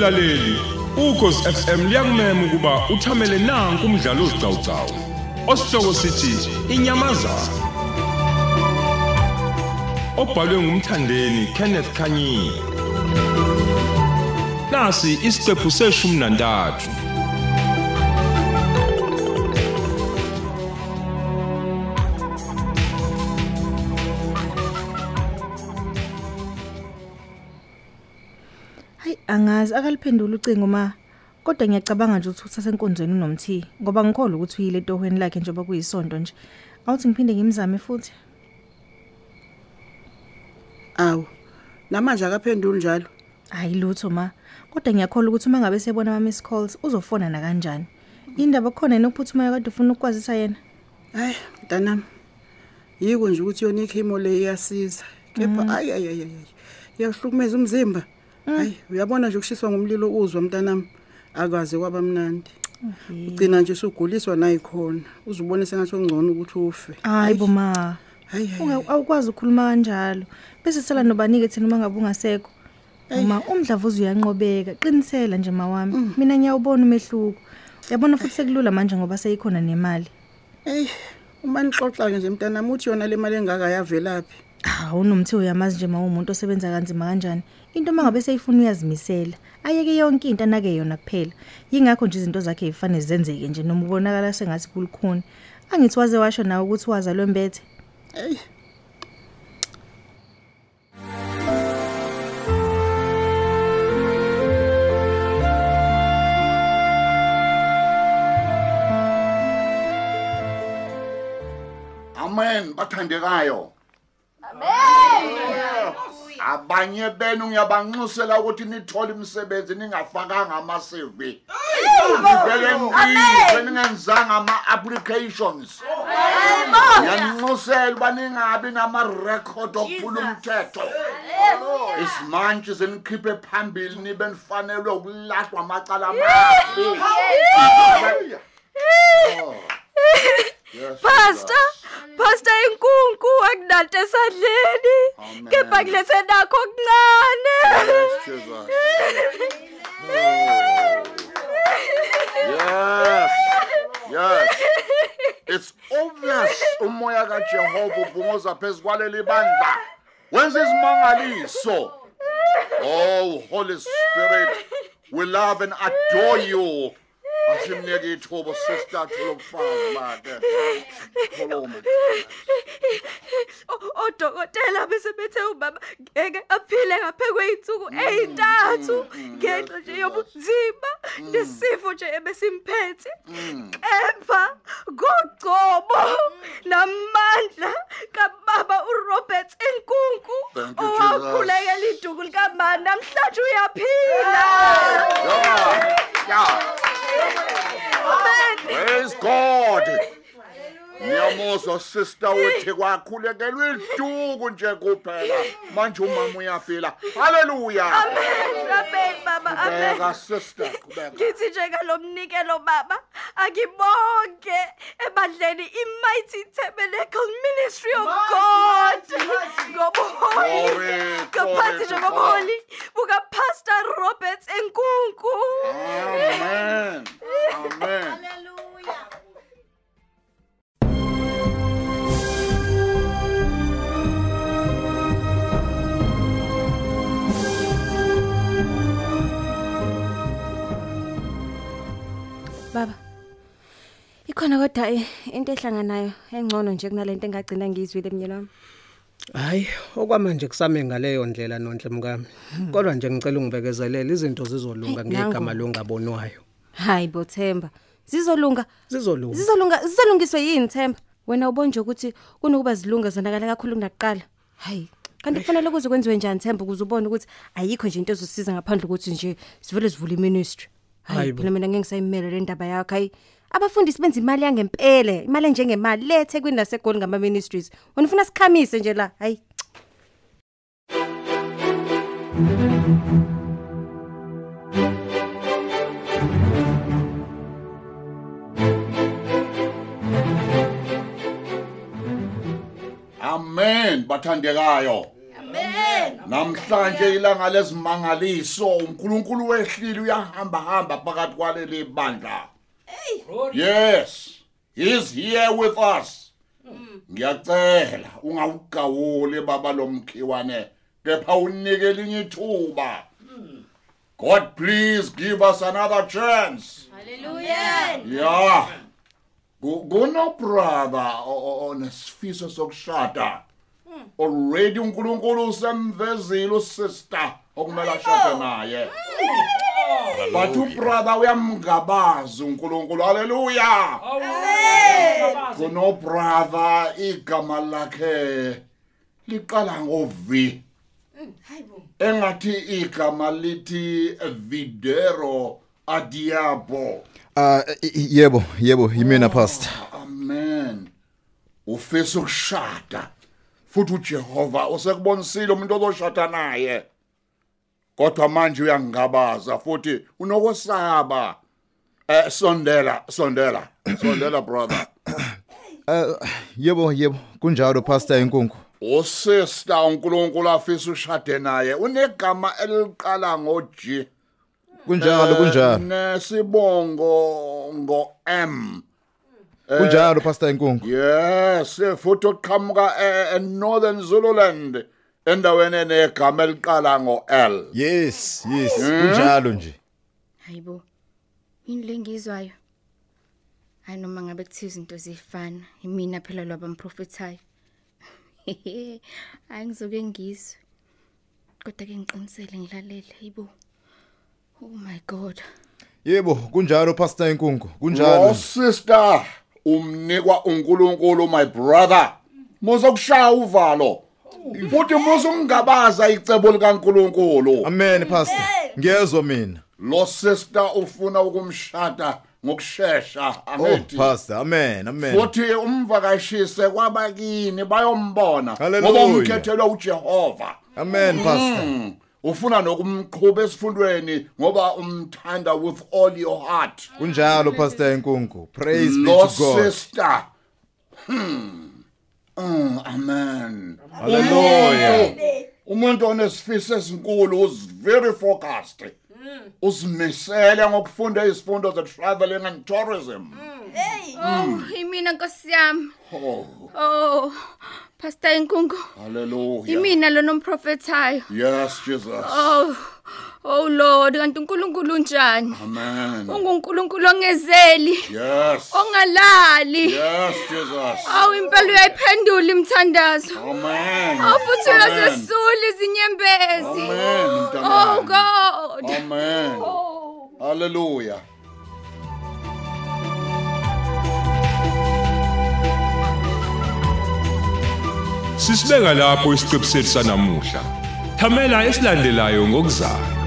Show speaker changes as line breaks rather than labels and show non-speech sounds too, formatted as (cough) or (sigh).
mlaleli ukhosi FM liyakumema ukuba uthamele nanku umdlalo ozicawucawu osihloko sithi inyamazana obhalwe ngumthandeni Kenneth Kanyile nasi isiqephu seshumi nantathu.
Angazi akaliphendula ucingo ma. Kodwa ngiyacabanga nje ukuthi uthathe enkonzweni unomthi ngoba ngikholwa ukuthi uyile tohweni lakhe njengoba kuyisonto nje. Awuthi ngiphinde ngimzame futhi.
Awu. Namanje akaphenduli njalo.
Hayi lutho ma. Kodwa ngiyakholwa ukuthi uma ngabe sebona ama miss calls uzofona na kanjani. Indaba khona nokuphuthuma kade ufuna ukwazisa yena.
Hayi, mntanami. Yiko nje ukuthi yona ikhimo le iyasiza. Kepha ayi ayi ayi ayi. Iyahlukumeza umzimba. Hayi, uyabona nje ukushiswa ngumlilo uzwa mntanami. Akaze kwaba mnandi. Ugcina nje usuguliswa nayikhona. Uzubone sengathi ongcono ukuthi ufe.
Hayi bo ma.
Hayi hayi.
Unga awukwazi ukukhuluma kanjalo. Bese sela nobanike thina uma ngabe ungasekho. Uma umdlavuza uyanqobeka, qinisela nje mawami. Mina ngiyawubona umehluko. Uyabona futhi sekulula manje ngoba seyikhona nemali.
Ey, uma nixoxa nje mntanami uthi yona le mali engaka yavelaphi?
Ah, unomthi uyamazi nje mawumuntu osebenza kanzima kanjani. Into mangabe seyifuna uyazimisela. Ayeke yonke into anake yona kuphela. Yingakho nje izinto zakhe zifanele zenzeke nje noma ubonakala sengathi kulukhuni. Angithi waze washo nawe ukuthi waza lwembethe.
Ey,
Amen bathandekayo. Abanye benu ngiyabanxusela ukuthi nithole imisebenzi ningafakanga ama CV. Ngivele ngizwe ningenzanga ama applications. Ngiyanxusela uba ningabi nama record okuphula umthetho. Isimanje zenikhiphe phambili nibe nifanelwe ukulahlwa amacala amabi. Oh.
Pastor, Pastor inkunku akunanto esadleni.
Amen.
Kepha kulethe nakho okuncane.
Yes. Yes. It's obvious umoya kaJehova ubungoza phezukwaleli bandla. Wenza izimangaliso. Oh, Holy Spirit, we love and adore you. Asimnike ithuba sister lokufazi bakhe. Khuluma.
Odokotela bese bethe ubaba ngeke aphile ngaphe kweyinsuku ezintathu ngenxa nje yobunzima nesifo nje ebesimphethe. Kepha ngogcobo namandla kababa uRobert
Jesus.
owakhulekela iduku likamani namhlanje uyaphila.
Yeah. Yeah.
Amen.
Praise God. Ngiyamuzwa sister uthi kwakhulekelwa iduku nje kuphela. Manje umama uyafila. Hallelujah.
Amen. Amen baba. Amen.
Beka sister, qhubeka.
Ngithi nje kalomnikelo baba akibonke ebadleni iMighty Tabernacle Ministry of God ngobuholi
Glory,
ngaphansi nje
glory to
kobuholi buka Pastor Robert Enkunku
Amen. Amen.
Ikhona kodwa eh, into ehlanganayo engcono nje kunalento engagcina ngizwile emnyeni wami
Hayi, okwamanje kusame ngaleyo ndlela nonhle mkami. Kodwa nje ngicela ungibekezelele izinto zizolunga ngegama longabonwayo.
Hayi bo Themba zizolunga
Zizolunga.
Zizolunga zizolungiswe yini Themba? Wena ubonje ukuthi kunokuba zilunga zonakala kakhulu kunakuqala. Hayi, kanti kufanele kuze kwenziwe njani Themba ukuze ubone ukuthi ayikho nje into ezosiza ngaphandle ukuthi nje sivele sivule iministry. Hayi, phela mina ngeke ngisayimele le ndaba yakho. Hayi, abafundisi benza imali yangempela, imali enjengemali lethe kwini nasegoli ngama ministries. Wena ufuna sikhamise nje la. Hayi.
Amen bathandekayo.
Amen.
namhlanje ilanga lezimangaliso uNkulunkulu wehlile uyahamba hamba phakathi kwaleli bandla yes. He's here with us. Ngiyacela ungawugawuli baba lomkhiwane kepha unike elinye ithuba. God please give us another chance.
Hallelujah.
yeah. Ku- kuno brother o- o- onesifiso sokushada. Already uNkulunkulu usemvezile usister okumele ashade naye. But ubrother uyamngabaza uNkulunkulu. Haleluya kuno brother igama lakhe liqala ngovi engathi igama lithi videro adiabo.
Ah yebo yebo yimina pastor.
amen. Ufisa ukushada futhi uJehova usekubonisile umuntu ozoshada naye. Kodwa manje uyangabaza futhi unokusaba eh sondela sondela sondela brother
Yebo yebo kunjalo pastor enkunku.
usister uNkulunkulu afisa ushade naye unegama eliqala ngo-G
Kunjalo kunjalo.
nesibongo ngo-M
Kunjalo pastor enkunku.
Yes, futhi oqhamuka e- eNorthern Zululand endaweni enegama eliqala ngo-L.
Yes yes kunjalo nje.
Hayibo. Yini lengizwayo? Hayi noma ngabe kuthiwa izinto zifana, imina phela lwabamprofethayo. (laughs) Hayi ngizoke ngizwe. Kodwa ke ngiqinisele ngilalele, hayibo. Oh my God.
Yebo kunjalo pastor enkunku.
Lo
Kunjalo.
sister umnikwa uNkulunkulu my brother. Musa kushaya uvalo. Futhi musa ungabaza icebo likaNkulunkulu.
Amen pastor. Ngiyezwa mina.
Lo sister ufuna ukumshada ngokusheshsha
Oh
angithi.
pastor amen amen.
futhi umvakashise kwabakini bayombona
Hallelujah.
ngoba umkhethelwe uJehova
Amen pastor.
Mm. ufuna nokumqhuba esifundweni ngoba umthanda with all your heart
Kunjalo pastor enkunku. Praise be
lo
to God.
sister hmm Mm, amen.
Hallelujah.
umuntu onesifiso esinkulu is very focused. Uzimisele ngokufunda izifundo ze traveling and tourism.
Oh, imina Nkosi yami.
oh.
Oh, Pastor Nkunku.
hallelujah.
Imina lo nomprofethayo.
yes jesus.
Oh, oh Lord, kanti uNkulunkulu unjani?
amen
ungunkulunkulu ongezeli
yes
ongalali
Yes, Jesus.
awu impela uyayiphendula imthandazo
Amen.
awu futhi
Amen.
uyazesula izinyembezi
Amen,
oh
mntanami.
god
Amen. Hallelujah.
Sisibeka lapho isiqebu sethu sanamuhla. Thamela esilandelayo ngokuzayo.